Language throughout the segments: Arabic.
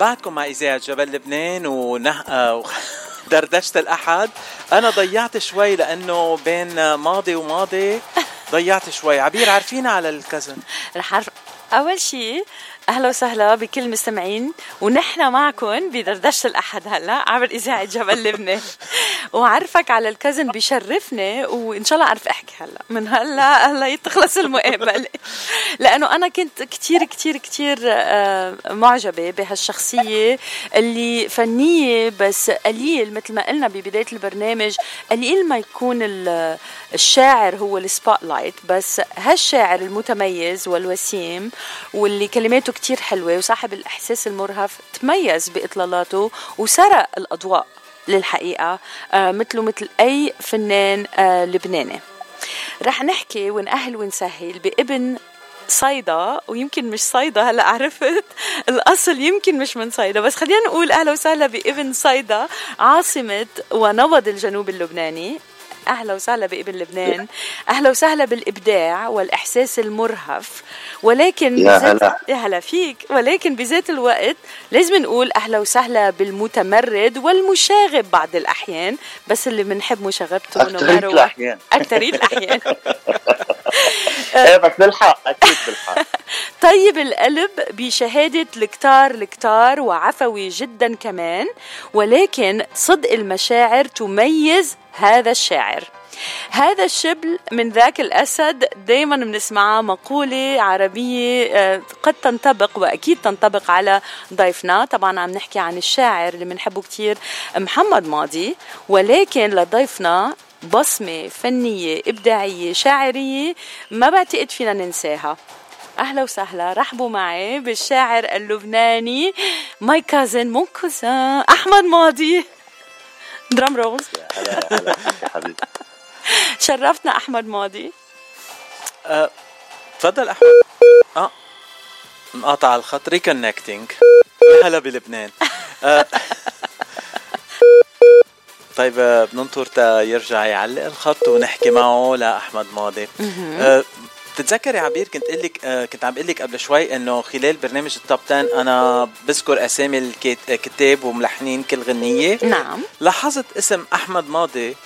بعدكم مع إذاعة جبل لبنان ونح... آه، دردشة الأحد. أنا ضيعت شوي لأنه بين ماضي وماضي. ضيعت شوي. عبير عارفينا على الكزن رح أول شيء أهلا وسهلا بكل المستمعين ونحن معكم بدردشة الأحد هلا عبر إذاعة جبل لبنان. وعرفك على الكزن بشرفني وإن شاء الله أعرف إحكي هلا. من هلا هلا تخلص المقابلة. لأنه أنا كنت كثير كثير كثير آه، معجبة بهالشخصية اللي فنية بس قليل مثل ما قلنا ببداية البرنامج قليل ما يكون الشاعر هو ال spotlight بس هالشاعر المتميز والوسيم واللي كلماته كتير حلوة وصاحب الإحساس المرهف تميز بإطلالاته وسرق الأضواء للحقيقة آه مثله مثل أي فنان آه لبناني. رح نحكي ونأهل ونسهل بابن صيدا ويمكن مش صيدا هلأ عرفت الأصل يمكن مش من صيدا بس خلينا نقول أهلا وسهلا بابن صيدا عاصمة ونبض الجنوب اللبناني. أهلا وسهلا بإبن لبنان. أهلا وسهلا بالإبداع والإحساس المرهف. ولكن يا هلا. يا هلا فيك. ولكن بذات الوقت لازم نقول أهلا وسهلا بالمتمرد والمشاغب بعض الأحيان. بس اللي بنحب مشاغبته اكثرية الأحيان. اكثرية الأحيان. إيه بس بالحق أكيد بالحق. طيب القلب بشهادة الكتار الكتار وعفوي جدا كمان. ولكن صدق المشاعر تميز هذا الشاعر. هذا الشبل من ذاك الأسد دايما بنسمعها مقولة عربية آه، قد تنطبق وأكيد تنطبق على ضيفنا. طبعا عم نحكي عن الشاعر اللي بنحبه كتير محمد ماضي. ولكن لضيفنا بصمة فنية إبداعية شاعرية ما بعتقد فينا ننساها. أهلا وسهلا رحبوا معي بالشاعر اللبناني my cousin mon cousin أحمد ماضي. drum rolls هلا هلا يا حبيبي. شرفتنا أحمد ماضي. أه، تفضل أحمد. آه. مقاطع الخط. reconnecting هلا بلبنان. أه طيب أه، بننطر تا يرجع يعلق الخط ونحكي معه لأحمد ماضي. أه بتتذكري عبير كنت قلك لك آه كنت عم بقول لك قبل شوي إنه خلال برنامج ال top 10 أنا بذكر أسامي الكتاب وملحنين كل غنية. نعم. لاحظت اسم أحمد ماضي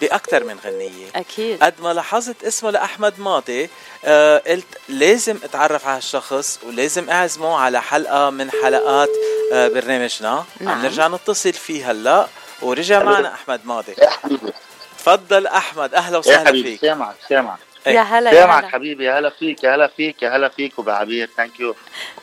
بأكثر من غنية. أكيد. قد ما لاحظت اسمه لأحمد ماضي آه قلت لازم أتعرف على هالشخص ولازم أعزمه على حلقة من حلقات آه برنامجنا. نعم. عم نرجع نتصل فيه هلأ. ورجع معنا أحمد ماضي. تفضل أحمد. أهلا وسهلا فيك. سامعك سامعك. يا هلا يا هلا. حبيبي يا هلا فيك يا هلا فيك يا هلا فيك وبعبير thank you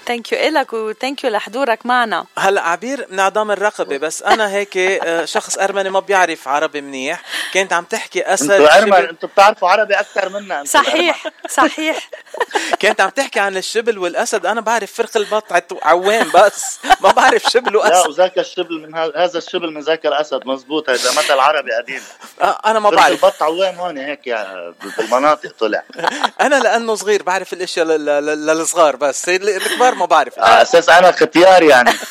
thank you إلك و thank you لحضورك معنا. هلا عبير انعدام الرقبة بس أنا هيك آه، شخص أرمني ما بيعرف عربي منيح. كنت عم تحكي أسد أنتوا ارمن أنتوا بتعرفوا عربي أكثر منا صحيح صحيح. كنت عم تحكي عن الشبل والأسد أنا بعرف فرق البط عوام بس ما بعرف شبل وأسد. لا وذاك الشبل من هذا الشبل من ذاك الأسد مزبوط هذا مثل عربي قديم. آه، أنا ما بعرف. البط عوام هون هيك يعني بالمناطق طلع. أنا لأنه صغير بعرف الأشياء للصغار بس الكبار ما بعرف. على أساس أنا ختيار يعني.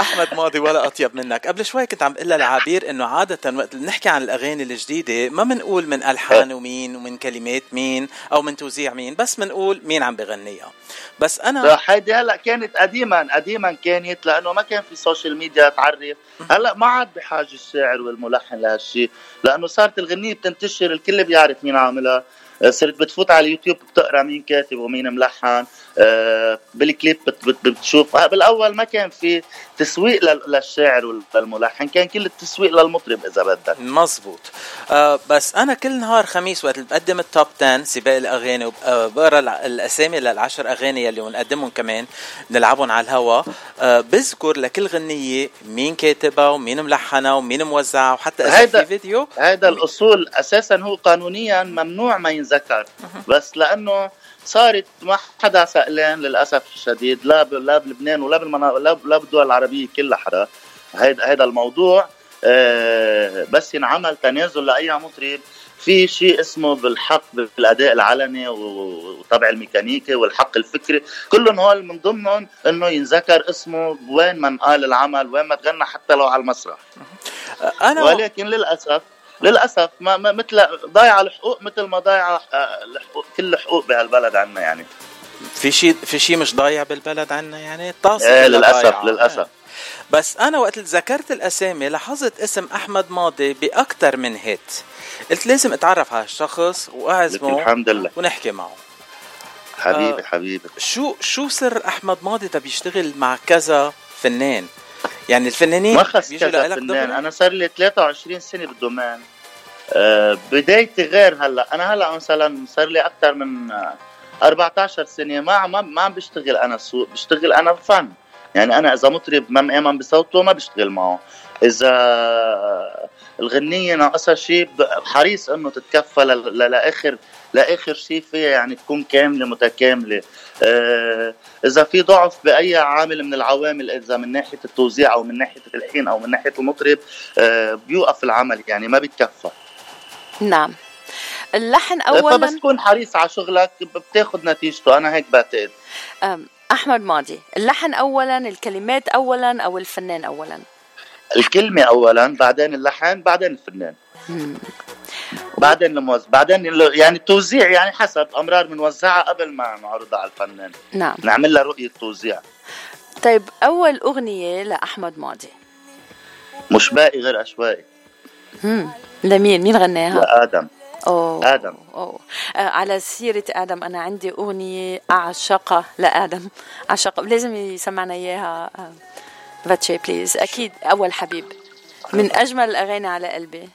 أحمد ماضي ولا أطيب منك. قبل شوي كنت عم أقول لعبير إنه عادة وقت نحكي عن الأغاني الجديدة ما بنقول من ألحان ومين ومن كلمات مين أو من توزيع مين بس بنقول مين عم بغنيها. بس أنا هيدي هلأ كانت قديما قديما كانت لأنه ما كان في social media تعرف. هلأ ما عاد بحاجة الشاعر والملحن لهالشيء لأنه صارت الغنية بتنتشر الكل بيعرف مين عاملها. صرت بتفوت على اليوتيوب بتقرأ مين كاتب ومين ملحن. بالكليب بتشوف. آه، بالأول ما كان في تسويق للشاعر والملحن كان كل التسويق للمطرب إذا بدك. مزبوط. آه بس أنا كل نهار خميس وقت بقدم التوب 10 سباق الأغاني وبقرا الأسامي للعشر أغاني اللي بنقدمهم كمان نلعبهم على الهوا. آه بذكر لكل غنية مين كاتبها ومين ملحنها ومين موزعها وحتى إذا في فيديو. هذا الأصول أساسا هو قانونيا ممنوع ما ينذكر. بس لأنه صارت ما حدا سألان للأسف الشديد لا لا بلبنان ولا بالمنا... لا بالدول العربية كلها حدا. هيدا هيدا الموضوع آه بس ينعمل تنازل لأي مطرب. في شيء اسمه بالحق بالأداء العلني وطبع الميكانيكي والحق الفكري. كلهم هول من ضمنهم إنه ينذكر اسمه وين ما انقال العمل وين ما تغنى حتى لو على المسرح. أنا ولكن للأسف للأسف ما, ما مثل ضايعه الحقوق مثل ما ضايعه الحقوق كل الحقوق بهالبلد عنا يعني. في شيء في شيء مش ضايع بالبلد عنا يعني؟ الطاسه إيه للاسف ضايعة. للأسف إيه. بس أنا وقت ذكرت الأسامي لاحظت اسم أحمد ماضي باكثر من هيت. قلت لازم أتعرف على الشخص وأعزمه الحمد لله. ونحكي معه. حبيبي آه. حبيبي. شو شو سر أحمد ماضي؟ تبي يشتغل مع كذا فنان. يعني الفنانين ما خص بيجوا كذا فنان؟ أنا صار لي 23 سنة بالدومين. آه، بدايتي غير هلأ. أنا هلأ مثلا صار لي أكثر من آه، 14 سنة ما ما ما عم بشتغل أنا سوق بشتغل أنا فن. يعني أنا إذا مطرب ما مآمن بصوته ما بشتغل معه. إذا الغنية ناقصها شيء حريص إنه تتكفى لآخر لاخر شيء فيها يعني تكون كاملة متكاملة. آه، إذا في ضعف بأي عامل من العوامل إذا من ناحية التوزيع أو من ناحية التلحين أو من ناحية المطرب آه، بيوقف العمل يعني ما بيتكفى. نعم. اللحن فبس اولا تكون حريص على شغلك بتاخذ نتيجته. أنا هيك بعتقد. أحمد ماضي. اللحن اولا الكلمات اولا أو الفنان اولا؟ الكلمة اولا بعدين اللحن بعدين الفنان. بعدين الموزع بعدين يعني التوزيع يعني حسب أمرار بنوزعها قبل ما نعرضها على الفنان. نعم. نعمل لها رؤية توزيع. طيب أول أغنية لأحمد ماضي. مش باقي غير اشوائي مم. لمين؟ مين غناها؟ لآدم. أوه. آدم. أوه. آه على سيرة آدم أنا عندي أغنية أعشقها لآدم. أعشقها لازم يسمعنا إياها. آه. فاتشي بليز أكيد أول حبيب. من أجمل الأغاني على قلبي.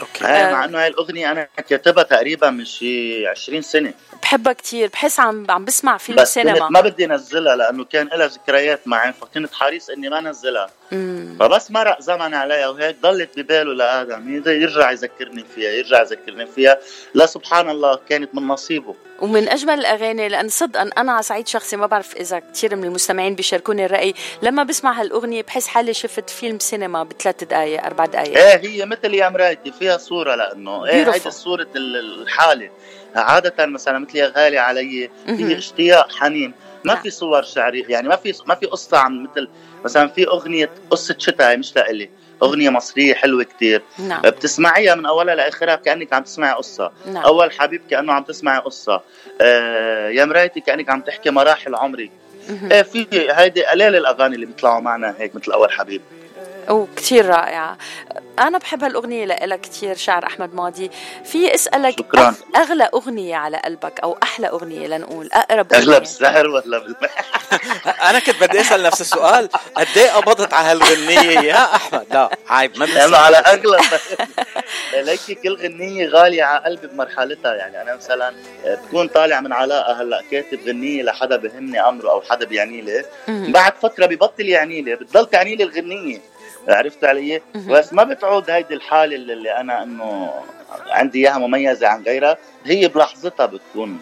أوكي. هاي آه. مع إنه هاي الأغنية أنا كاتبها تقريبا من شي 20 سنة. بحبها كتير بحس عم عم بسمع فيلم بس سينما. ما بدي أنزلها لأنه كان لها ذكريات معي فكنت حريص إني ما أنزلها. فبس مرق زمن عليها وهيك ضلت بباله لآدم. يرجع يذكرني فيها يرجع يذكرني فيها. لا سبحان الله كانت من نصيبه. ومن أجمل الأغاني لأن صدقا أنا على صعيد شخصي ما بعرف إذا كثير من المستمعين بيشاركوني الرأي لما بسمع هالأغنية بحس حالي شفت فيلم سينما بثلاث دقائق أربع دقائق إيه هي مثل يا مرايتي فيها صورة لأنه إيه. هيدي صورة ال- الحالة عادة مثلا مثل يا غالي علي. هي اشتياق حنين ما نعم. في صور شعرية يعني ما في ما في قصة عن مثل مثلا في أغنية قصة شتاء مش لإلي أغنية مصرية حلوة كتير. نعم. بتسمعيها من أولها لآخرها؟ كأنك عم تسمعي قصة. نعم. أول حبيب كأنه عم تسمعي قصة. آه يا مرايتي كأنك عم تحكي مراحل عمري. إيه في هيدي قليل الأغاني اللي بيطلعوا معنا هيك مثل أول حبيب. وكتير رائعة. أنا بحب هالأغنية لإلها كتير شعر أحمد ماضي. في أسألك شكراً. أغ- أغلى أغنية على قلبك أو أحلى أغنية لنقول أقرب اغلب أغنية؟ السحر ولا بال... أنا كنت بدي أسأل نفس السؤال قد إيه قبضت على هالغنية يا أحمد؟ لا عيب ما يعني. على اغلب ليكي كل غنية غالية على قلبي بمرحلتها. يعني أنا مثلا بكون طالع من علاقة هلأ كاتب غنية لحدا بهمني أمره أو حدا بيعني لي. بعد فترة ببطل يعني لي بتضل تعني لي الغنية. عرفت علي؟ بس ما بتعود هيدي الحالة اللي, أنا إنه عندي إياها مميزة عن غيرها. هي بلحظتها بتكون.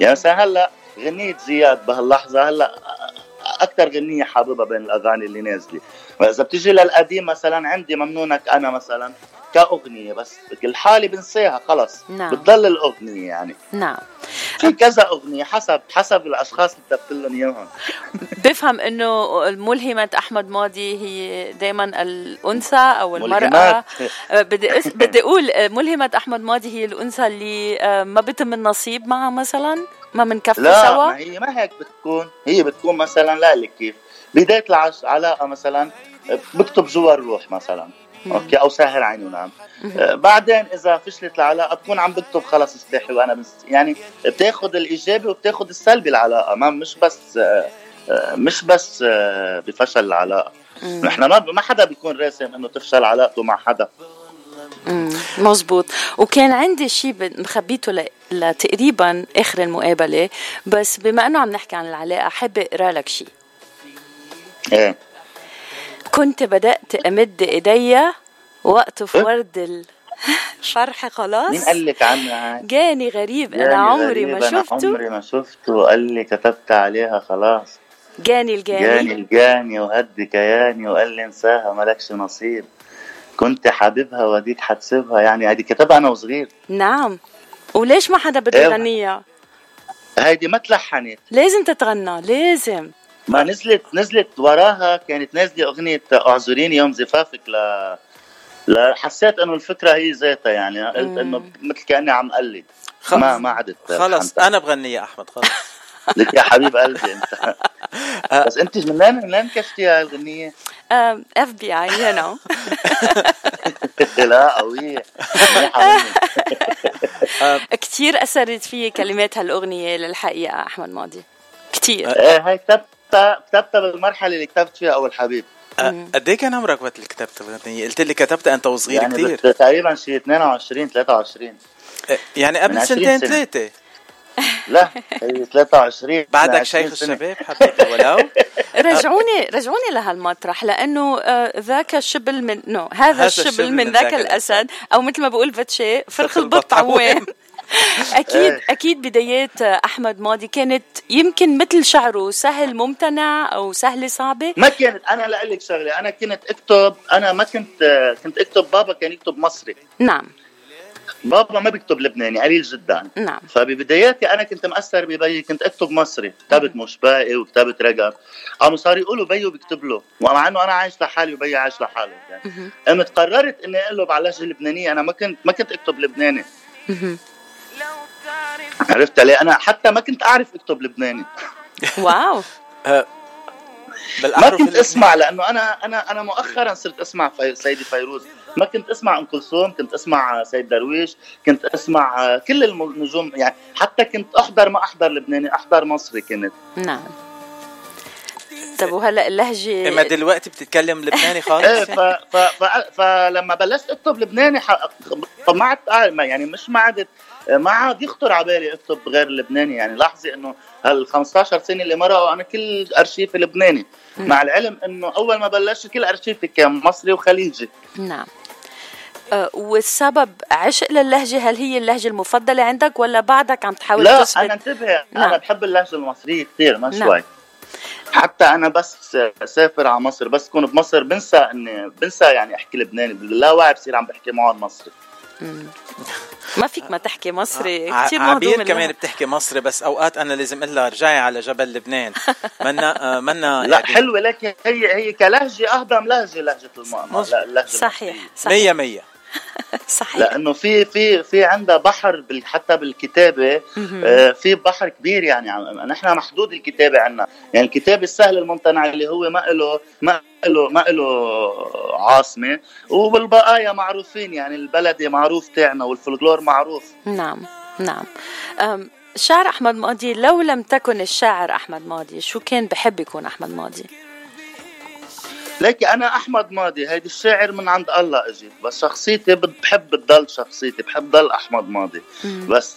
يعني مثلا هلأ غنية زياد بهاللحظة هلأ أكثر غنية حاببها بين الأغاني اللي نازلة. وإذا بتجي للقديم مثلا عندي ممنونك أنا مثلا كأغنية بس الحالة بنساها خلص. نعم. بتضل الأغنية يعني. نعم. في كذا أغنية حسب حسب الأشخاص اللي كتبت لهم إياهم. بفهم إنه ملهمة أحمد ماضي هي دائما الأنثى أو أه، بدي بدي أقول ملهمة أحمد ماضي هي الأنثى اللي أه، ما بتم النصيب معها مثلا؟ ما بنكفي لا سوا؟ ما هي ما هيك بتكون. هي بتكون مثلا لا لك كيف. بداية العلاقة مثلا بكتب جوا الروح مثلا. أوكي أو ساهر عيني ونام آه، بعدين إذا فشلت العلاقة بكون عم بكتب خلص استحي وأنا بس يعني بتاخذ الإيجابي وبتاخذ السلبي العلاقة ما مش بس آه، آه، مش بس بفشل العلاقة. نحن ما ما حدا بيكون راسم إنه تفشل علاقته مع حدا. مزبوط وكان عندي شيء مخبيته ل- لتقريبا آخر المقابلة بس بما إنه عم نحكي عن العلاقة حابه أقرأ لك شيء إيه. كنت بدأت أمد إيديا واقطف ورد الفرح خلاص. مين قال لك عنها؟ جاني غريب. أنا يعني عمري غريب، ما أنا شفته. عمري ما شفته. وقال لي كتبت عليها خلاص. جاني الجاني. جاني الجاني وهد كياني وقال لي انساها مالكش نصيب. كنت حاببها وديك حتسيبها. يعني هذه كتبها أنا وصغير. نعم. وليش ما حدا بده إيه. يغنيها؟ هيدي ما تلحنت. لازم تتغنى لازم. ما نزلت نزلت وراها كانت نازلة أغنية أعذريني يوم زفافك ل لا حسيت إنه الفكرة هي ذاتها يعني قلت. إنه مثل كأني عم قلد. ما ما عدت خلص. أنا بغني يا أحمد خلص. لك يا حبيب قلبي أنت. بس أنت من وين من وين كشتيها الغنية؟ FBI you know لا قوية. كثير أثرت في كلمات هالأغنية للحقيقة أحمد ماضي. كثير إيه هاي كتبتها كتبتها بالمرحلة اللي كتبت فيها أول حبيب. قد إيه كان عمرك وقت اللي كتبت الاغنيه؟ قلت لي كتبتها أنت وصغير يعني كثير تقريبا شي 22 23 يعني قبل سنتين ثلاثة لا هي 23 بعدك شيخ الشباب حبيبي ولو؟ رجعوني رجعوني لهالمطرح لأنه ذاك الشبل من نو هذا الشبل من ذاك الأسد. أو مثل ما بقول فتشي فرخ البط عوين أكيد إيه. أكيد بدايات أحمد ماضي كانت يمكن مثل شعره سهل ممتنع أو سهله صعبة؟ ما كانت أنا لك شغلة أنا كنت أكتب أنا ما كنت كنت أكتب بابا كان يكتب مصري. نعم. بابا ما بيكتب لبناني قليل جدا. نعم. فببداياتي أنا كنت مأثر ببيي كنت أكتب مصري. كتبت مشباقي وكتبت رقم قاموا صار يقولوا بيو بيكتب له ومع إنه أنا عايش لحالي وبيي عايش لحاله يعني قمت قررت إني اقلب على اللهجه اللبنانيه أنا ما كنت ما كنت أكتب لبناني. عرفت علي أنا حتى ما كنت أعرف أكتب لبناني. واو. أه، ما كنت أسمع لأنه أنا أنا أنا مؤخرا صرت أسمع في سيدي فيروز. ما كنت أسمع أم كلثوم كنت أسمع سيد درويش كنت أسمع كل النجوم. يعني حتى كنت أحضر ما أحضر لبناني أحضر مصري كنت. نعم. طب وهلا اللهجة إما دلوقتي بتتكلم لبناني خالص؟ إيه ف... ف... ف... فلما بلشت أكتب لبناني ح... ما عدت يعني مش ما عدت ما عاد يخطر على بالي أكتب غير لبناني. يعني لاحظي إنه هال 15 سنة اللي مرقوا أنا كل أرشيفي لبناني. مع العلم إنه أول ما بلشت كل أرشيفي كان مصري وخليجي. نعم. أه والسبب عشق للهجة هل هي اللهجة المفضلة عندك ولا بعدك عم تحاول لا تثبت؟ أنا انتبه. نعم. أنا بحب اللهجة المصرية كثير ما نعم. شوي. حتى أنا بس سافر على مصر بس كون بمصر بنسى اني بنسى يعني أحكي لبناني باللاوعي بصير عم بحكي معهم مصري. ما فيك ما تحكي مصري كثير عبير كمان بتحكي مصري بس أوقات أنا لازم أقول لها رجعي على جبل لبنان. منا آه، منا لا يعني حلوة لكن هي هي كلهجة اهضم لهجة لهجة المؤمن صحيح صحيح. مية مية. صحيح. لأنه في في في عندها بحر حتى بالكتابة آه في بحر كبير يعني نحن محدود الكتابة عندنا يعني الكتابه السهل الممتنع اللي هو ما له ما له ما له عاصمة وبالبقايا معروفين يعني البلدي معروف تاعنا والفلكلور معروف. نعم نعم. الشاعر أحمد ماضي لو لم تكن الشاعر أحمد ماضي شو كان بحب يكون أحمد ماضي؟ لكن أنا أحمد ماضي هيدي الشاعر من عند الله إجيت. بس شخصيتي بحب تضل شخصيتي بحب ضل أحمد ماضي. بس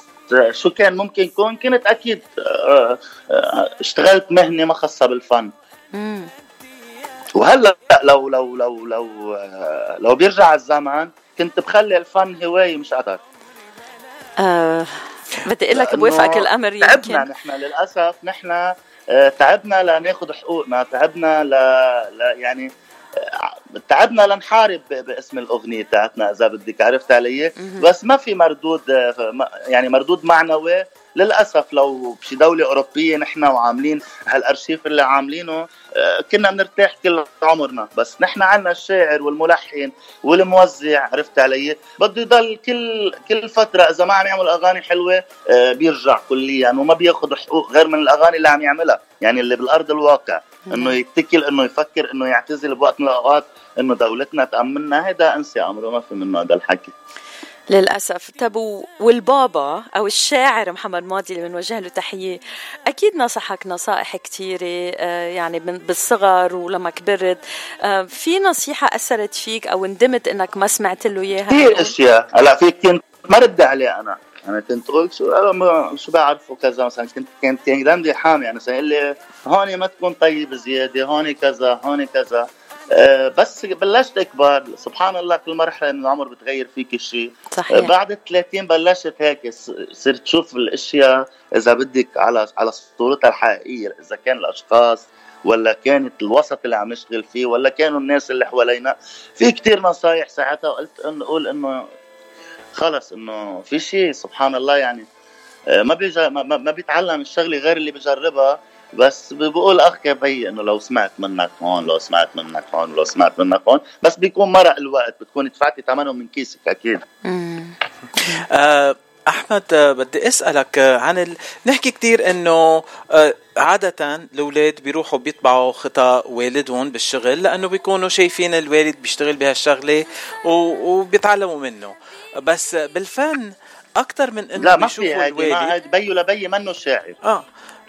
شو كان ممكن يكون؟ كنت أكيد آه، آه، اشتغلت مهنة ما خاصة بالفن. وهلأ لو لو لو لو آه، لو بيرجع الزمن كنت بخلي الفن هواية مش اثر آه بدي أقول لك بوافقك الأمر يمكن. تعبنا نحن للأسف. نحن تعبنا لناخذ حقوقنا تعبنا ل... ل... يعني آه، تعبنا لنحارب باسم الأغنية تاعتنا إذا بدك عرفت علي بس ما في مردود آه، يعني مردود معنوي للأسف لو بشي دولة أوروبية نحن وعاملين هالأرشيف اللي عاملينه آه، كنا بنرتاح كل عمرنا. بس نحن عنا الشاعر والملحن والموزع عرفت علي؟ بده يضل كل كل فترة إذا ما عم يعمل أغاني حلوة آه، بيرجع كليا وما بياخذ حقوق غير من الأغاني اللي عم يعملها. يعني اللي بالأرض الواقع إنه يتكل إنه يفكر إنه يعتزل بوقت من الأوقات إنه دولتنا تأمننا. هذا انسى عمره ما في منه هذا الحكي. للأسف. طب والبابا أو الشاعر محمد ماضي اللي بنوجه له تحية. أكيد نصحك نصائح كثيرة آه، يعني بالصغر ولما كبرت. آه، في نصيحة أثرت فيك أو ندمت إنك ما سمعت له إياها؟ كثير أشياء. هلا في كنت ما رد عليه أنا. أنا كنت أقول شو شو بعرفه كذا؟ مثلا كنت كنت رمزي حامي. يعني مثلا يقول لي هون ما تكون طيب زيادة هون كذا هون كذا. بس بلشت اكبر سبحان الله كل مرحلة من العمر بتغير فيك شيء صحيح. بعد ال 30 بلشت هيك صرت تشوف الأشياء إذا بدك على على صورتها الحقيقية إذا كان الأشخاص ولا كانت الوسط اللي عم نشتغل فيه ولا كانوا الناس اللي حوالينا. في كتير نصايح ساعتها وقلت انه أقول إنه خلص إنه في شيء سبحان الله يعني آه، ما بيجا ما, ما بيتعلم الشغلة غير اللي بجربها. بس بقول أخ بي إنه لو سمعت منك هون لو سمعت منك هون لو سمعت منك هون بس بيكون مرق الوقت بتكون دفعتي ثمنه من كيسك أكيد. آه أحمد آه، بدي أسألك آه، عن ال... نحكي كثير إنه عادة الأولاد بيروحوا بيطبعوا خطأ والدهم بالشغل لأنه بيكونوا شايفين الوالد بيشتغل بهالشغلة و... وبيتعلموا منه. بس بالفن أكثر من إنه لا ما في هيدي بيو لبي منه شاعر. آه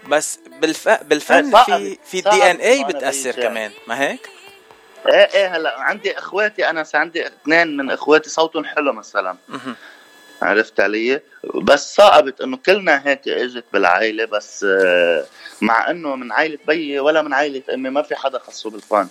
بس بالف... بالفن في في الدي ان اي بتأثر. كمان ما هيك؟ إيه إيه هلا عندي إخواتي أنا عندي اثنين من إخواتي صوتهم حلو مثلا. عرفت علي بس صعبت إنه كلنا هيك إجت بالعائلة بس آه، مع إنه من عائلة بيي ولا من عائلة أمي ما في حدا خصه بالفن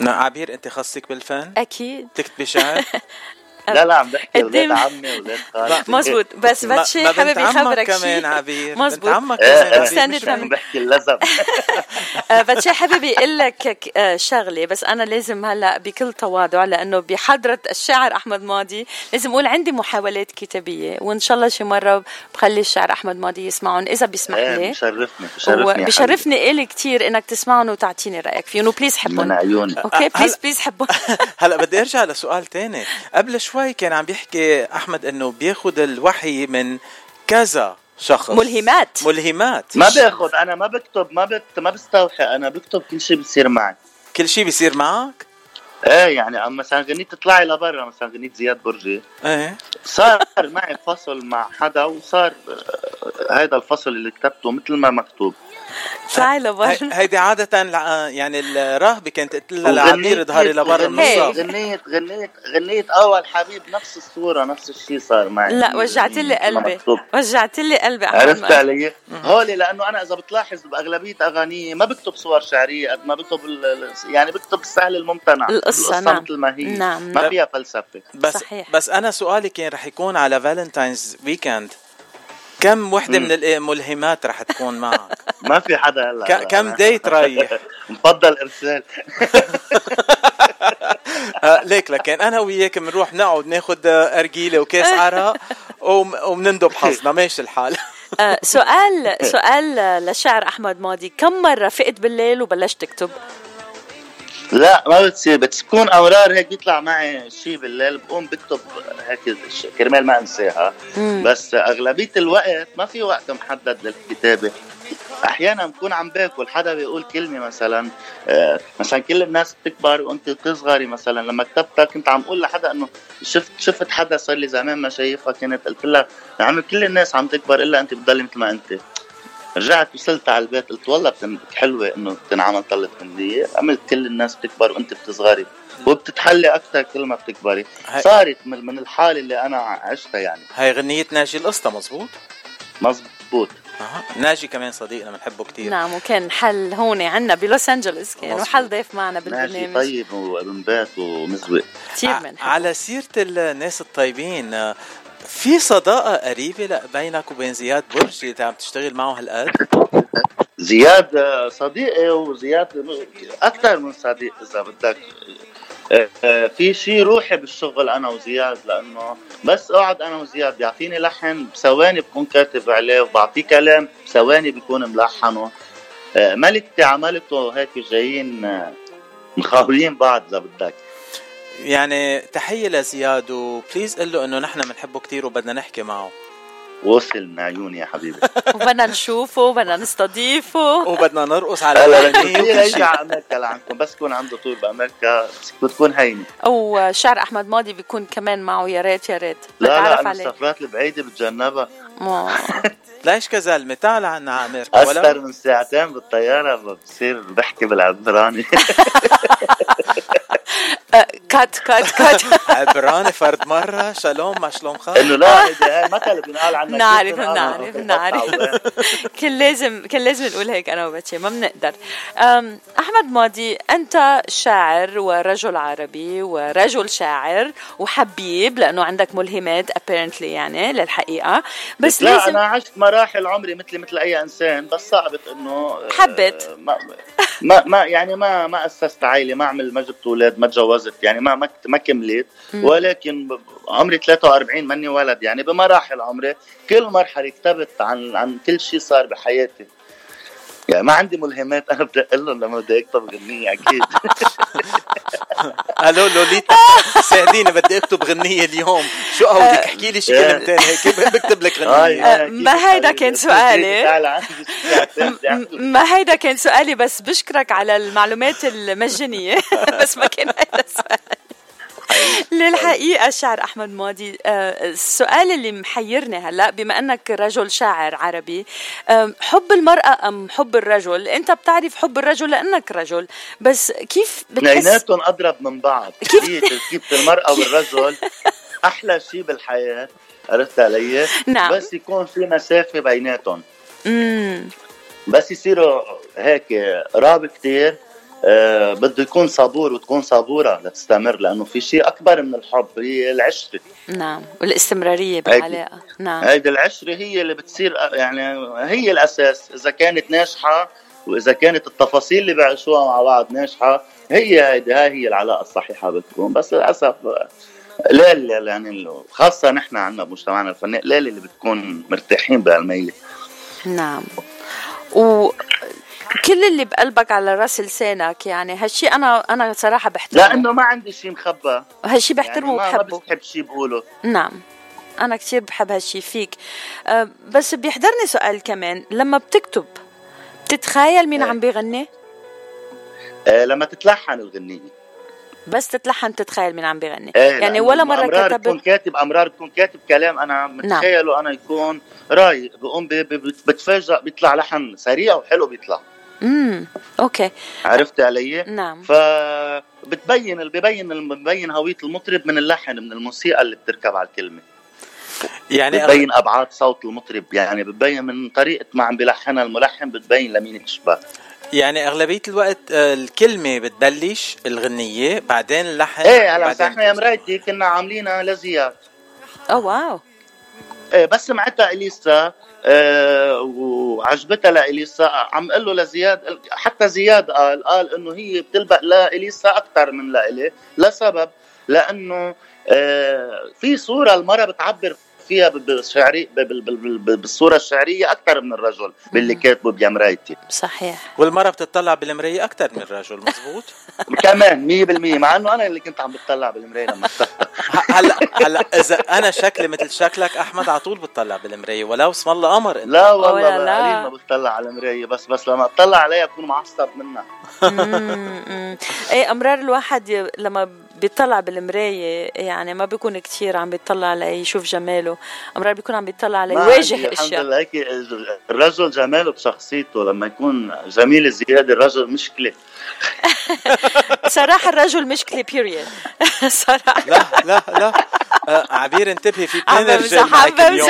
نا عبير أنت خصك بالفن؟ أكيد تكتبي شعر؟ لا لا عم بحكي قدام. ولاد عمي ولاد خالتي. مزبوط بس باتشي حابب عمك يخبرك كمان شيء عبير. مزبوط. بنت عمك إيه، كمان إيه. family. عم بحكي اللزم آه، باتشي حابب يقول لك آه، شغلة بس أنا لازم هلأ بكل تواضع لأنه بحضرة الشاعر أحمد ماضي لازم أقول عندي محاولات كتابية وإن شاء الله شي مرة بخلي الشاعر أحمد ماضي يسمعهم. إذا بيسمح إيه لي. بشرفني بشرفني إلي كتير إنك تسمعهم وتعطيني رأيك فيهم. و please حبيبي. من حبهم. عيوني okay please please حبهم. هلأ بدي أرجع لسؤال تاني. قبل شوي كان عم بيحكي أحمد إنه بياخد الوحي من كذا شخص. ملهمات. ملهمات. ما باخذ أنا ما بكتب ما بت ما بستوحي أنا بكتب كل شيء بصير معي كل شيء بيصير معك؟ إيه يعني عم مثلا غنية تطلعي لبرا مثلا غنية زياد برجي. إيه. صار معي فصل مع حدا وصار آه، هذا الفصل اللي كتبته مثل ما مكتوب. هي- لبر هيدي عادة لع- يعني الراهبة كانت تقول لها لعبير اظهري لبرا من غنية الصف غنية غنية غنية اول حبيب نفس الصورة نفس الشيء صار معي لا وجعت لي قلبي. وجعت لي قلبي عرفت. علي؟ هولي لأنه أنا إذا بتلاحظ بأغلبية اغانيه ما بكتب صور شعرية قد ما بكتب يعني بكتب السهل الممتنع القصة، نعم. مثل ما هي نعم. ما فيها فلسفة بس صحيح. بس أنا سؤالي كان رح يكون على فالنتاينز ويكند كم وحدة مم. من الملهمات رح تكون معك؟ ما في حدا هلا ك- كم ديت رايح؟ مفضل إرسال آه، ليك لكن أنا وياك بنروح نقعد ناخد آه، أرجيلة وكاس عرق وم- وبنندب حظنا ماشي الحال آه، سؤال سؤال للشاعر أحمد ماضي كم مرة فقت بالليل وبلشت تكتب لا ما بتصير بتكون أورار هيك بيطلع معي شيء بالليل بقوم بكتب هيك كرمال ما أنساها. مم. بس أغلبية الوقت ما في وقت محدد للكتابة. أحيانا بكون عم باكل حدا بيقول كلمة مثلا آه، مثلا كل الناس بتكبر وأنت بتصغري مثلا لما كتبتها كنت عم أقول لحدا إنه شفت شفت حدا صار لي زمان ما شايفها كانت قلت لها عمي كل الناس عم تكبر إلا أنت بتضلي مثل ما أنت. رجعت وصلت على البيت قلت والله حلوة إنه تنعمل طلة هندية عملت كل الناس بتكبر وأنت بتصغري وبتتحلي أكثر كل ما بتكبري. هاي- صارت من, من الحالة اللي أنا عشتها يعني. هاي غنية ناجي القسطى مزبوط؟ مزبوط. أها. ناجي كمان صديقنا بنحبه كتير. نعم وكان حل هون عنا بلوس أنجلوس كان. وحل ضيف معنا بالبرنامج. طيب وأبن بات ومزوق. كثير بنحبه على سيرة الناس الطيبين في صداقة قريبة بينك وبين زياد برج اللي عم تشتغل معه هالقد؟ زياد آه، صديقي وزياد أكثر من صديق إذا بدك. آه، آه، في شيء روحي بالشغل أنا وزياد لأنه بس أقعد أنا وزياد بيعطيني لحن بثواني بكون كاتب عليه وبعطيه كلام بثواني بيكون ملحنه. ملكتي عملته هيك جايين مخاولين بعض إذا بدك. يعني تحية لزياد وبليز قل له إنه نحن بنحبه كتير وبدنا نحكي معه. وصل من عيوني يا حبيبي. وبدنا نشوفه وبدنا نستضيفه. وبدنا نرقص على على أمريكا لعندكم بس يكون عنده طول بأمريكا بتكون هينة. أو شعر أحمد ماضي بيكون كمان معه يا ريت يا ريت. لا لا أنا السفرات البعيدة بتجنبها. ليش كزلمة؟ تعال عنا على أمريكا أكثر من ساعتين بالطيارة بصير بحكي بالعبراني. cut cut cut عبراني فرد مرة شالوم ما شلوم خالص إنه لا هيدي هاي مثل بنقال عنها نعرف؟ نعرف نعرف. كان لازم كان لازم نقول هيك أنا وبتشي ما بنقدر. أحمد ماضي أنت شاعر ورجل عربي ورجل شاعر وحبيب لأنه عندك ملهمات apparently يعني للحقيقة. بس لا لازم أنا عشت مراحل عمري مثلي مثل أي إنسان بس صعبت إنه آه، حبت. ما ما, يعني ما ما أسست عائلة ما عمل ما جبت أولاد ما تجوزت يعني ما ما, ما كملت. ولكن عمري 43 ماني ولد يعني بمراحل عمري كل مرحلة كتبت عن عن كل شيء صار بحياتي. يعني ما عندي ملهمات أنا أقول لهم لما بدي أكتب غنية أكيد. ألو لوليتا ساعديني بدي اكتب غنية اليوم. شو بدك احكي لي شي كلمتين هيك؟ بكتب لك غنية؟ آه، ما هيدا كان سؤالي. ما هيدا كان سؤالي بس بشكرك على المعلومات المجانية. بس ما كان هيدا سؤالي للحقيقة. الشاعر أحمد ماضي آه، السؤال اللي محيرني هلأ بما أنك رجل شاعر عربي حب المرأة أم حب الرجل؟ أنت بتعرف حب الرجل لأنك رجل بس كيف بتحس؟ اثنيناتهم أضرب من بعض. كيف؟ كيف المرأة والرجل؟ أحلى شيء بالحياة عرفت علي؟ نعم. بس يكون في مسافة بيناتهم. بس يصيروا هيك قراب كتير آه بده يكون صبور وتكون صبورة لتستمر لأنه في شيء أكبر من الحب هي العشرة. نعم والاستمرارية بالعلاقة نعم. هيدي العشرة هي اللي بتصير يعني هي الأساس. إذا كانت ناجحة وإذا كانت التفاصيل اللي بيعيشوها مع بعض ناجحة هي هيدي هاي هي العلاقة الصحيحة بتكون. بس للأسف قليل يعني خاصة نحن عندنا بمجتمعنا الفني قليل اللي بتكون مرتاحين بهالمية. نعم. و كل اللي بقلبك على راس لسانك يعني هالشي أنا أنا صراحة بحترمه. لأنه ما عندي شيء مخبى هالشي بحترمه يعني وبحبه ما بحب شيء بقوله. نعم. أنا كثير بحب هالشي فيك. أه بس بيحضرني سؤال كمان. لما بتكتب بتتخيل مين عم بيغني؟ أه لما تتلحن الغنية. بس تتلحن تتخيل مين عم بيغني. إيه يعني ولا مرة أمرار كتب بكون كاتب أمرار بكون كاتب كلام أنا متخيله نعم. أنا يكون رايق بقوم بتفاجئ بيطلع لحن سريع وحلو بيطلع. امم أوكي. عرفت علي؟ نعم. فبتبين ببين ببين هوية المطرب من اللحن من الموسيقى اللي بتركب على الكلمة. يعني بتبين أبعاد صوت المطرب يعني بتبين من طريقة ما عم بيلحنها الملحن بتبين لمين تشبه يعني أغلبية الوقت آه، الكلمة بتبلش الغنية بعدين اللحن إيه هلا إحنا يا مرايتي كنا عاملينها لزياد. أوه واو. بس سمعتها إليسا أه وعجبتها لإليسا. عم قال له لزياد حتى زياد قال قال إنه هي بتلبق لإليسا أكثر من لإلي لسبب لأنه أه في صورة المرأة بتعبر فيها بالشعري بالصورة الشعرية أكثر من الرجل باللي كاتبه بيمرايتي صحيح. والمرأة بتطلع بالمرايه أكثر من الرجل مزبوط كمان 100% مع إنه أنا اللي كنت عم بتطلع بالمرايه لما هلا هلا إذا أنا شكلي مثل شكلك أحمد على طول بتطلع بالمراية. ولو اسم الله قمر أنت. لا والله لا. ما بتطلع على المراية. بس بس لما اطلع عليها بكون معصب منها. إيه أمرار الواحد لما بيطلع بالمراية يعني ما بيكون كثير عم بيطلع ليشوف جماله. أمرار بيكون عم بيطلع ليواجه أشياء. الحمد لله هيك الرجل جماله بشخصيته لما يكون جميل زياده الرجل مشكلة. صراحة الرجل مشكلة بيريد صراحة. لا لا لا. عبير انتبهي في اثنين رجال معك اليوم.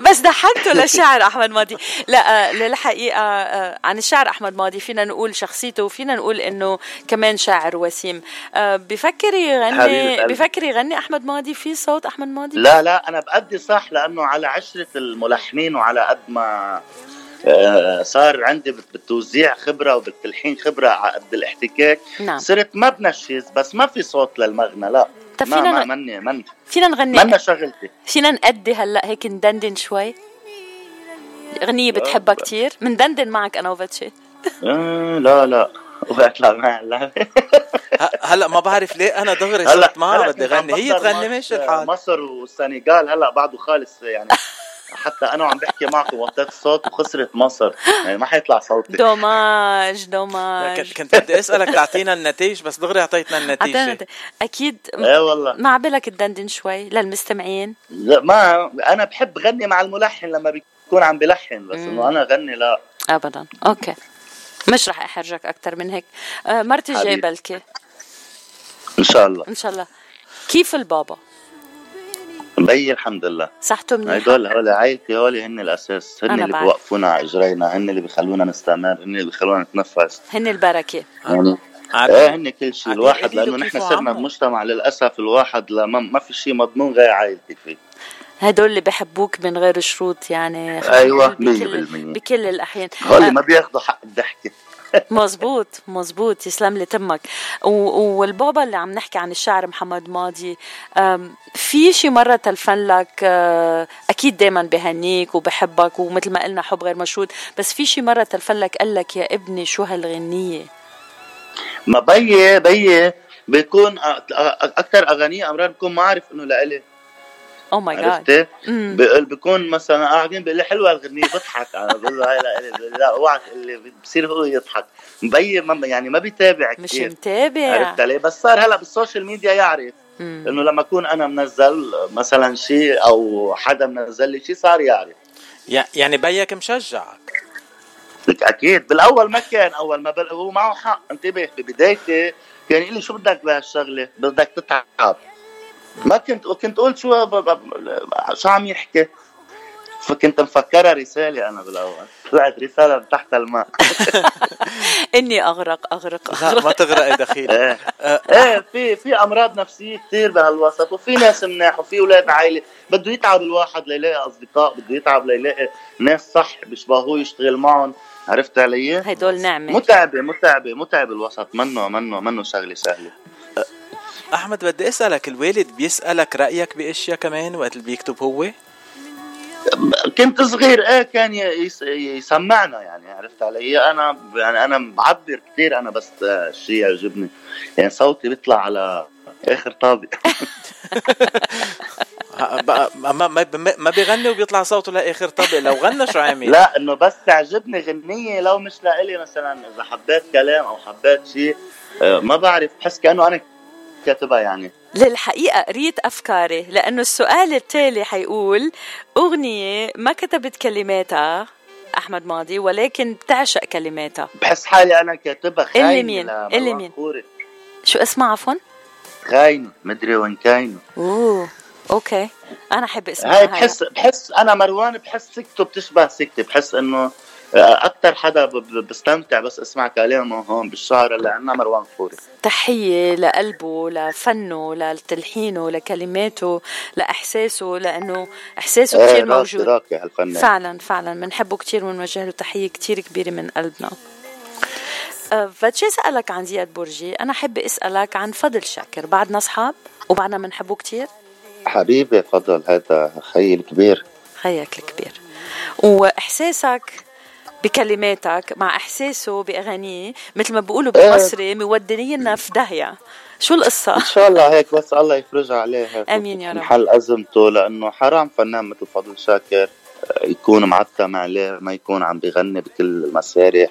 بس ضحكته للشاعر أحمد ماضي. لا آه، للحقيقة آه، عن الشاعر أحمد ماضي فينا نقول شخصيته وفينا نقول إنه كمان شاعر وسيم. بفكر يغني بفكر يغني أحمد ماضي؟ في صوت أحمد ماضي؟ لا لا أنا بأدي صح لأنه على عشرة الملحنين وعلى قد ما آه، صار عندي بالتوزيع خبرة وبالتلحين خبرة على قد الاحتكاك. نعم. صرت ما بنشز بس ما في صوت للمغنى لا. طب فينا ما مني من فينا نغني. منا شغلتي. فينا نأدي هلأ هيك ندندن شوي. أغنية بتحبها كثير مندندن معك أنا وباتشي آه، لا لا. وبطلع اللعبه هلأ ما بعرف ليه أنا دغري صرت معها بدي غني هي تغني ماشي الحال مصر والسنغال هلأ بعده خالص يعني. حتى أنا وعم بحكي معكم وطيت الصوت وخسرت مصر. يعني ما حيطلع صوتي. fr: dommage dommage. كنت بدي أسألك تعطينا النتيجة بس دغري أعطيتنا النتيجة. أكيد إيه والله. ما بالك تدندن شوي للمستمعين؟ لا ما أنا بحب غني مع الملحن لما بيكون عم بلحن بس إنه أنا غني لا. ابدا. okay. مش رح أحرجك أكثر من هيك. آه مرتي الجاي بلكي إن شاء الله. إن شاء الله. كيف البابا؟ بي الحمد لله. صحته منيحة هدول هول عائلتي هول هن الأساس. هن اللي بوقفونا على إجرينا. هن اللي بيخلونا نستمر. هن اللي بيخلونا نتنفس. هن البركة. يعني إيه هن كل شيء الواحد لأنه نحن صرنا بمجتمع للأسف الواحد لما ما في شيء مضمون غير عائلتي فيه. هدول اللي بحبوك من غير شروط يعني أيوه 100% بكل, بكل الأحيان. هول ما بياخذوا حق الضحكة. مزبوط مزبوط يسلم لي تمك. والبابا اللي عم نحكي عن الشاعر محمد ماضي في شي مرة تلفن لك أكيد دايما بهنيك وبحبك ومثل ما قلنا حب غير مشروط بس في شي مرة تلفن لك قال لك يا ابني شو هالغنية؟ ما بيي بيي. بيكون أكثر اغانيه امرار بكون ما عارف إنه لإلي. أو ماي جاد عرفتي؟ بقول بكون مثلا قاعدين بيقول لي حلوة الغنية بضحك. أنا بقول له هاي لا لا اوعى اللي بصير هو يضحك. مبين ما يعني ما بيتابع كثير مش متابع. عرفت علي؟ بس صار هلأ بالسوشيال ميديا يعرف إنه لما أكون أنا منزل مثلا شيء أو حدا منزل لي شيء صار يعرف. يعني بيك مشجعك. أكيد. بالأول ما كان أول ما بل... هو معه حق. انتبه ببدايتي كان يقول لي شو بدك بهالشغلة؟ بدك تتعب. ما كنت وكنت قلت شو شو عم يحكي. فكنت مفكرها رسالة أنا بالأول. طلعت رسالة من تحت الماء. إني أغرق أغرق أغرق. ما تغرقي دخيل. إيه. إيه في في أمراض نفسية كثير بهالوسط وفي ناس مناح وفي أولاد عائلة. بده يتعب الواحد ليلاقي أصدقاء بده يتعب ليلاقي ناس صح بيشبهوه يشتغل معهم. عرفت علي؟ هدول نعمة. متعبة متعبة متعب الوسط. منه منه منه شغلة سهلة. أحمد بدي أسألك الوالد بيسألك رأيك بأشياء كمان وقت اللي بيكتب هو؟ كنت صغير إيه كان يسمعنا يعني عرفت علي؟ أنا يعني أنا بعبر كثير أنا بس شيء يعجبني. يعني صوتي بيطلع على آخر طابق. ما ما ما بيغني وبيطلع صوته لآخر طابق لو غنى شو عامل؟ لا إنه بس تعجبني غنية لو مش لإلي مثلا إذا حبيت كلام أو حبيت شيء آه، ما بعرف بحس كأنه أنا كاتبها يعني للحقيقة قريت أفكاري لأنه السؤال التالي حيقول أغنية ما كتبت كلماتها أحمد ماضي ولكن بتعشق كلماتها بحس حالي أنا كاتبها خاينة اللي مين؟ اللي مين؟ شو اسمها عفوا؟ خاينة مدري وين كاينة أوه okay أنا أحب اسمها هاي بحس بحس أنا مروان بحس سكته بتشبه سكتي بحس إنه أكثر حدا بستمتع بس أسمع كلامه هون بالشعر اللي عندنا مروان فوري. تحية لقلبه لفنه لتلحينه لكلماته لإحساسه لأنه إحساسه إيه كثير موجود. راكي هالفنان. فعلا فعلا. بنحبه كثير ونوجه له تحية كثير كبيرة من قلبنا. أه فتشي أسألك عن زياد برجي أنا حابه أسألك عن فضل شاكر. بعدنا أصحاب وبعدنا بنحبه كثير حبيبي فضل هذا خيي الكبير. خيك الكبير. وإحساسك بكلماتك مع إحساسه بأغانيه مثل ما بيقولوا إيه. بالمصري مودينا في داهية شو القصة؟ إن شاء الله هيك بس الله يفرجها عليه آمين يا رب محل أزمته لأنه حرام فنان مثل فضل شاكر آه، يكون معتم عليه ما يكون عم بيغني بكل المسارح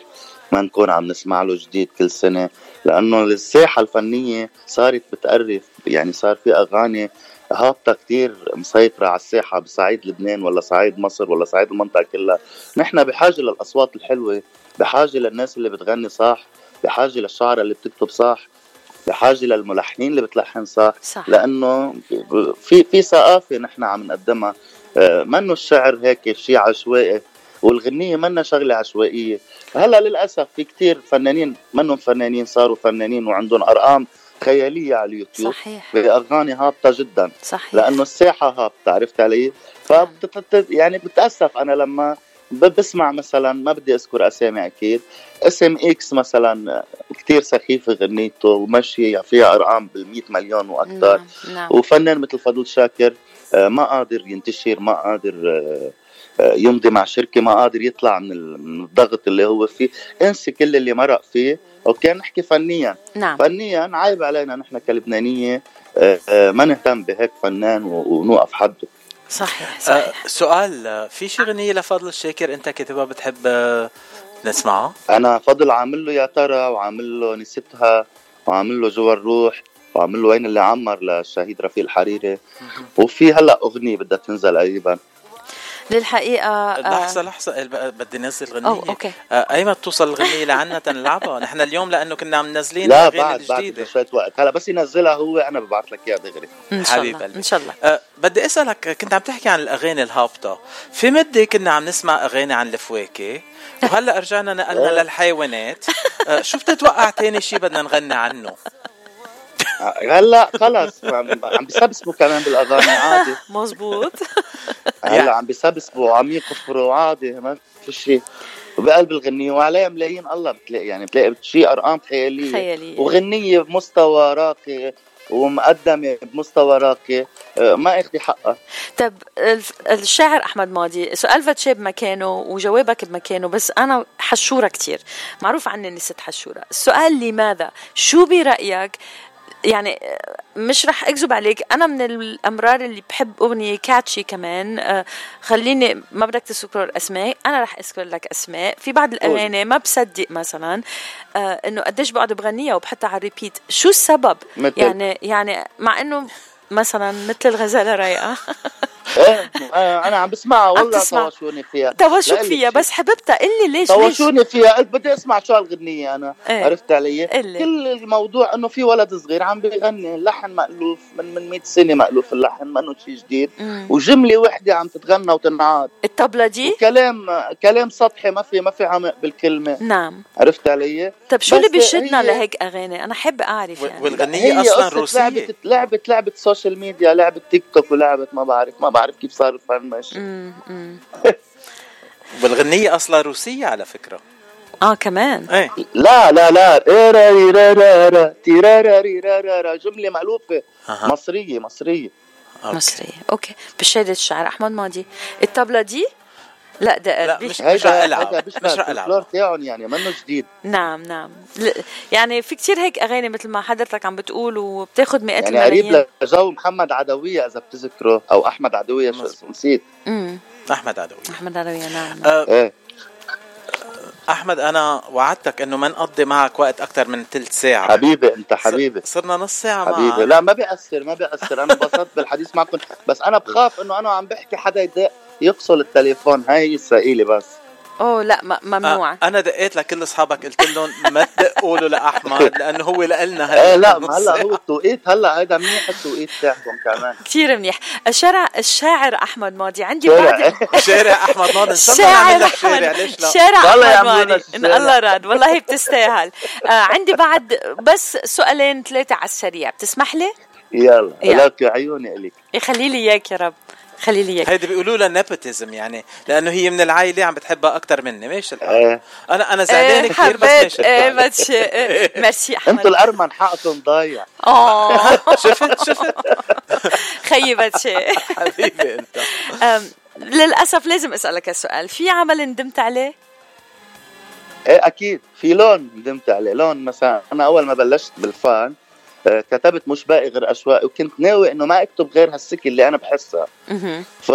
ما نكون عم نسمع له جديد كل سنة لأنه الساحة الفنية صارت بتقرف يعني صار في أغاني هابطة كتير مسيطرة على الساحة بصعيد لبنان ولا صعيد مصر ولا صعيد المنطقة كلها. نحن بحاجة للأصوات الحلوة بحاجة للناس اللي بتغني صح بحاجة للشعراء اللي بتكتب صح بحاجة للملحنين اللي بتلحن صح, صح. لأنه في في ثقافة نحن عم نقدمها. آه، منه الشعر هيك شيء عشوائي والغنية منا شغلة عشوائية. هلأ للأسف في كتير فنانين منهم فنانين صاروا فنانين وعندهم أرقام خيالية على اليوتيوب صحيح بأغاني هابطة جدا صحيح لأنه الساحة هابطة عرفت علي؟ ف يعني بتأسف أنا لما بسمع مثلا ما بدي أذكر أسامي أكيد اسم X مثلا كتير سخيفه غنيته ومشي فيها أرقام بال مليون وأكثر نعم. نعم. وفنان مثل فضل شاكر آه، ما قادر ينتشر ما قادر آه، يمضي مع شركة ما قادر يطلع من الضغط اللي هو فيه. انسي كل اللي مرق فيه okay؟ نحكي فنيا. نعم. فنيا عيب علينا نحن كلبنانية آه، آه، ما نهتم بهيك فنان ونوقف حده. صحيح صحيح. أه سؤال في شي غنية لفضل الشاكر أنت كاتبها بتحب نسمعها؟ أنا فضل عامل له يا ترى وعامل له نسيتها وعامل له جوا الروح وعامل له وين اللي عمر للشهيد رفيق الحريري. وفي هلأ أغنية بدها تنزل قريبا. للحقيقة آه، لحظة لحظة بدي نزل غنية. أوه أوكي. آه، ايمتى بتوصل الغنية لعنا تنلعبها؟ نحن اليوم لأنه كنا عم منزلين لا بعد بعد شوية وقت. هلا بس ينزلها هو أنا ببعث لك إياها دغري. إن شاء الله إن شاء الله. أه بدي أسألك كنت عم تحكي عن الأغاني الهابطة. في مدة كنا عم نسمع أغاني عن الفواكه وهلأ رجعنا نقلنا إيه. للحيوانات. أه شو بتتوقع تاني شيء بدنا نغني عنه؟ هلا خلص عم بيسبسبوا كمان بالأغاني عادي. مزبوط. هلا عم بيسبسبوا وعم يقفروا عادي ما في شيء. وبقلب الغنية وعليها ملايين الله بتلاقي يعني بتلاقي شيء أرقام خيالية. خيالية. وغنية بمستوى راقي ومقدمة بمستوى راقي آه، ما أخذي حقها. طب الشاعر أحمد ماضي سؤال فاتشي بمكانه وجوابك بمكانه بس أنا حشورة كتير. معروف عني إني ست حشورة. السؤال لماذا؟ شو برأيك يعني مش رح أكذب عليك أنا من الأمرار اللي بحب أغنية كاتشي كمان آه، خليني ما بدك تذكر أسماء أنا رح أذكر لك أسماء. في بعض الأغاني ما بصدق مثلا آه، إنه قديش بقعد بغنيها وبحطها على الريبيت شو السبب؟ يعني يعني مع إنه مثلا مثل الغزاله رايقة. إيه؟ آه، أنا عم بسمعها والله. طوشوني فيها. لإلك فيها. بس حبيبتها قلي ليش ليش طوشوني فيها. قلت بدي أسمع شو هالغنية أنا. إيه. عرفت علي. كل الموضوع إنه في ولد صغير عم بيغني اللحن مألوف من من 100 سنة مألوف اللحن ما انه شيء جديد. مم. وجملة وحدة عم تتغنى وتنعاد. الطبلة دي؟ وكلام كلام سطحي ما في ما في عمق بالكلمة. نعم. عرفت علي؟ طب شو اللي بيشدنا هي- لهيك أغاني؟ أنا حب أعرف يعني. أصلا قصة روسية. لعبة لعبة لعبة سوشيال ميديا لعبة تيك توك ولعبة ما بعرف ما بعرف كيف صار الفن ماشي مم، مم. والغنية أصلا روسية على فكرة آه كمان إيه لا لا لا جملة مألوفة. مصرية مصرية. مصرية أوكي بشهادة الشعر احمد ماضي الطبلة دي لا ده لا. مش مش رح هيدا مش رح ألعب تاعهم يعني منه جديد. نعم نعم. ل- يعني في كتير هيك أغاني مثل ما حضرتك عم بتقول وبتاخد مئات يعني قريب لجو محمد عدوية إذا بتذكره أو أحمد عدوية شو اسمه نسيت. امم أحمد عدوي أحمد عربية نعم نعم. أه إيه. أحمد أنا وعدتك إنه ما نقضي معك وقت أكثر من ثلث ساعة. حبيبي أنت حبيبي. صرنا نص ساعة حبيبي. معك لا ما بيأثر ما بيأثر. أنا انبسطت بالحديث معكم. بس أنا بخاف إنه أنا عم بحكي حدا يدق يفصل التليفون. هاي هي السائلة بس. أوه لا ممنوع. آه، أنا دقيت لكل أصحابك قلت لهم ما تدقوا له لأحمد لأنه هو لنا إيه لا ما هلأ هو التوقيت هلأ هيدا منيح التوقيت تاعكم كمان. كثير منيح. الشارع الشاعر أحمد ماضي. عندي شارع. بعد شارع أحمد ناضي إن شاء الله نعمل لك شارع ليش لا؟ شارع والله احمد ماضي. إن. الله راد. والله بتستاهل. آه عندي بعد بس سؤالين ثلاثة على السريع. بتسمح لي؟ يلا يلا. لك عيوني الك يخلي لي إياك يا رب. خلي لي اياك هيدي بيقولوا لها نيبوتيزم يعني لأنه هي من العائلة عم بتحبها أكثر مني. ماشي الحال. إيه. أنا أنا زعلان إيه كثير بس ماشي إيه الحال. بتشي إيه. ميرسي أنتوا احمد الأرمن حقكم ضايع. آه. شفت شفت؟ خيي بتشي حبيبي أنت. للأسف لازم أسألك السؤال في عمل ندمت عليه؟ إيه أكيد. في لون ندمت عليه. لون مثلا أنا أول ما بلشت بالفان كتبت مش باقي غير اشواقي وكنت ناوي إنه ما أكتب غير هالسكة اللي أنا بحسها. ف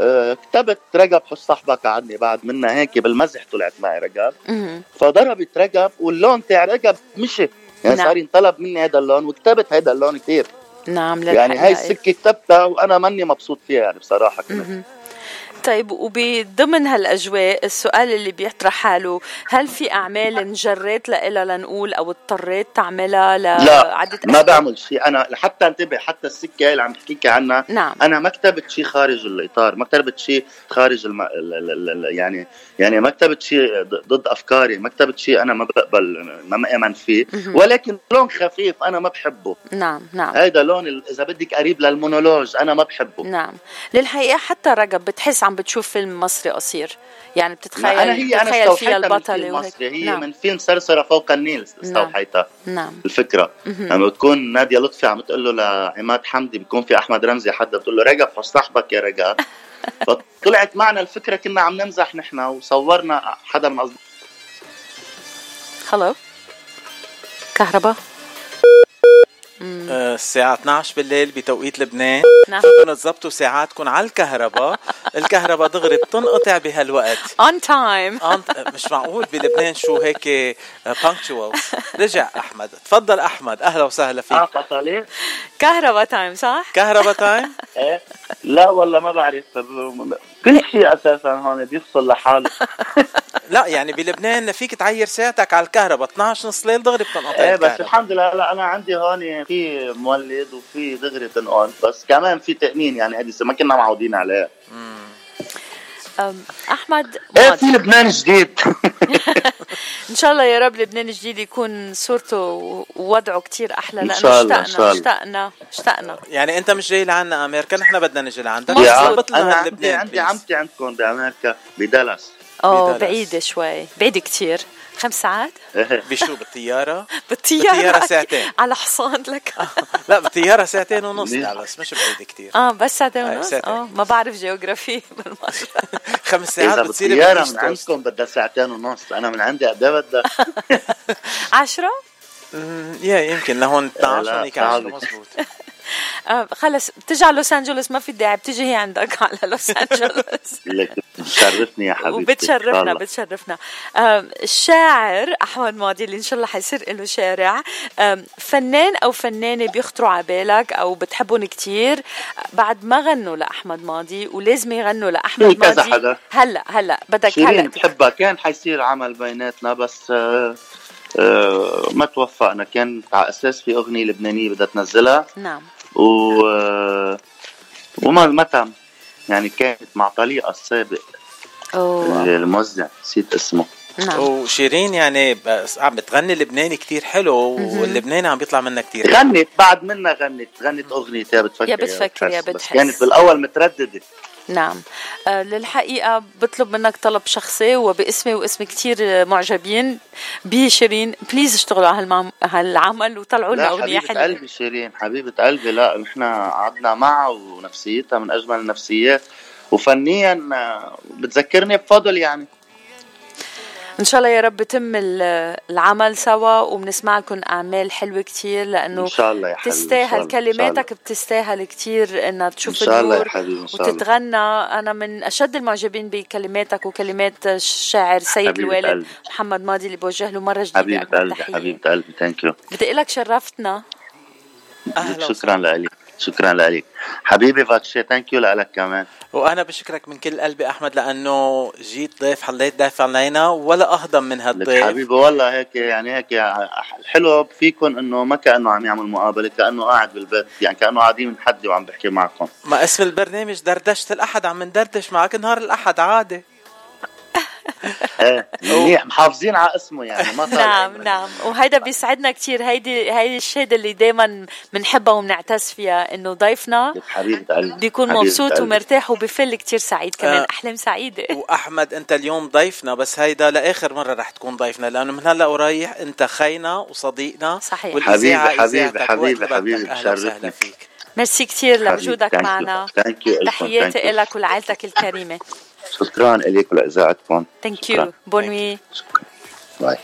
آه، كتبت رقب حس صاحبك عني بعد منها هيك بالمزح طلعت معي رقب مهم. فضربت رقب واللون تاع رقب مشي يعني نعم. صار ينطلب مني هذا اللون وكتبت هذا اللون كثير نعم يعني هاي. السكة كتبتها وأنا ماني مبسوط فيها يعني بصراحة كنت. طيب وبضمن هالأجواء السؤال اللي بيطرح حاله هل في أعمال انجريت لها لنقول أو اضطريت تعملها لا لعدة ما بعمل شيء. أنا حتى انتبه حتى السكة اللي عم تحكيك عنها نعم. أنا ما كتبت شيء خارج الإطار ما كتبت شيء خارج الم... ال- ال- ال- يعني يعني ما كتبت شيء ضد أفكاري ما كتبت شيء أنا ما بقبل ما مأمن فيه. ولكن لون خفيف أنا ما بحبه. نعم نعم. هيدا لون إذا بدك قريب للمونولوج أنا ما بحبه. نعم. للحقيقة حتى رقب بتحس عم بتشوف فيلم مصري قصير. يعني بتتخيل أنا هي أنا بتتخيل فيها استوحيتها من البطلة فيلم هي نعم. من فيلم سرسرة فوق النيل استوحيتها. نعم. الفكرة. مهم. لما بتكون نادية لطفي عم تقول له لعماد حمدي بيكون في أحمد رمزي حدا بتقول له حس صاحبك يا رقب فطلعت معنا الفكرة كنا عم نمزح نحن وصورنا حدا من أصدقائنا. خلو كهرباء. الساعة 12 بالليل بتوقيت لبنان. نعم. تظبطوا ساعاتكم على الكهرباء. الكهرباء دغري بتنقطع بهالوقت. On time. أنت مش معقول بلبنان شو هيك punctual رجع أحمد. تفضل أحمد. أهلا وسهلا فيك. قطلي كهرباء time صح؟ كهرباء time إيه؟ لا والله ما بعرف كل شيء أساسا هون بيفصل لحاله لا يعني بلبنان فيك تعير ساعتك على الكهرباء. 12 نص ليل دغري بتنقطع إيه بس الحمد لله لا أنا عندي هون في مولد وفي دغري تنقل بس كمان في تأمين يعني هذه ما كنا معودين عليه أحمد إيه. في لبنان جديد إن شاء الله يا رب لبنان الجديد يكون صورته ووضعه كتير أحلى إن لأنه شاء الله، إن اشتقنا. اشتقنا اشتقنا يعني أنت مش جاي لعنا أمريكا نحن بدنا نجي لعندك. يا ظبط انا لنا عندي لبنان عندي. عمتي عندكم بأمريكا بدالاس آه. بعيدة شوي بعيدة كتير خمس ساعات؟ بشو بالطيارة؟ بالطيارة. بالطيارة ساعتين. على حصان لك. لا بالطيارة ساعتين ونص لا بس مش بعيد كثير آه بس ساعتين أي، ونص؟ ساعتين. آه ما بعرف جيوغرافي خمس ساعات بتصير بالطيارة بفريش من. عندكم بدها ساعتين ونص. أنا من عندي قد إيه بدها. عشرة؟ يا يمكن لهون 12 لا، هونيك 10 صعبة. آه خلص بتجي على لوس أنجلوس ما في داعي بتجي هي عندك على لوس أنجلوس. بتشرفني يا حبيبتي. وبتشرفنا. بتشرفنا. الشاعر أحمد ماضي اللي إن شاء الله حيصير له شارع. فنان أو فنانة بيخطروا على بالك أو بتحبهم كتير. بعد ما غنوا لأحمد ماضي ولازم يغنوا لأحمد كذا ماضي. حدا. هلأ هلأ بدك هلأ. بحبها. كان حيصير عمل بيناتنا بس آه آه ما توفقنا. كان على أساس في أغنية لبنانية بدها تنزلها. نعم. و وما ما تم يعني كانت مع طليقه السابق. أوه. الموزع. نسيت اسمه. نعم. وشيرين يعني عم بتغني لبناني كتير حلو واللبناني عم بيطلع منها كتير. غنت بعد منا غنت. غنت أغنية يا بتفكر يا بتفكر يا بتحس. بس بتحس. كانت بالأول مترددة. نعم. آه، للحقيقة بطلب منك طلب شخصي وباسمي واسم كتير معجبين. بشيرين بليز اشتغلوا على هالعمل وطلعوا لنا أغنية حبيبة حلوة. قلبي شيرين حبيبة قلبي لا نحن قعدنا معها ونفسيتها من أجمل النفسيات. وفنيا آه، بتذكرني بفضل يعني. إن شاء الله يا رب ال- العمل سوا وبنسمع لكم أعمال حلوة كتير لأنه إن شاء الله يا حبيبي تستاهل. كلماتك بتستاهل كتير انها تشوف شاء الله يا حبيبي إن شاء الله وتتغنى أنا من أشد المعجبين بكلماتك وكلمات الشاعر سيد الوالد قلبي. محمد ماضي اللي بوجه له مرة جديدة أكبر قلبي. حبيبة قلبي thank you بدي أقول لك شرفتنا شكرا لك شكرا لك. حبيبي فاتشي thank you لك كمان. وأنا بشكرك من كل قلبي أحمد لأنه جيت ضيف حليت ضيف علينا ولا أهضم من هالضيف. حبيبي والله هيك يعني هيك الحلو فيكم إنه ما كأنه عم يعمل مقابلة كأنه قاعد بالبيت يعني كأنه قاعدين من حدي وعم بحكي معكم. ما اسم البرنامج دردشة الأحد عم ندردش معك نهار الأحد عادي. منيح محافظين على اسمه يعني ما نعم نعم وهيدا بيسعدنا كتير هيدي هيدي الشهادة اللي دايما بنحبها وبنعتز فيها إنه ضيفنا لك حبيبة قلبي بيكون مبسوط. ومرتاح وبفل كتير سعيد كمان آه. أحلام سعيدة وأحمد أنت اليوم ضيفنا بس هيدا لآخر مرة رح تكون ضيفنا لأنه من هلأ ورايح أنت خينا وصديقنا صحيح. حبيبي، حبيبي، حبيبي، حبيبي، بشرفني. فيك ميرسي كتير لوجودك. معنا. تحياتي. لك ولعائلتك الكريمة شكرا لك ولإذاعتكم ثانك شكراً. يو بونوي باي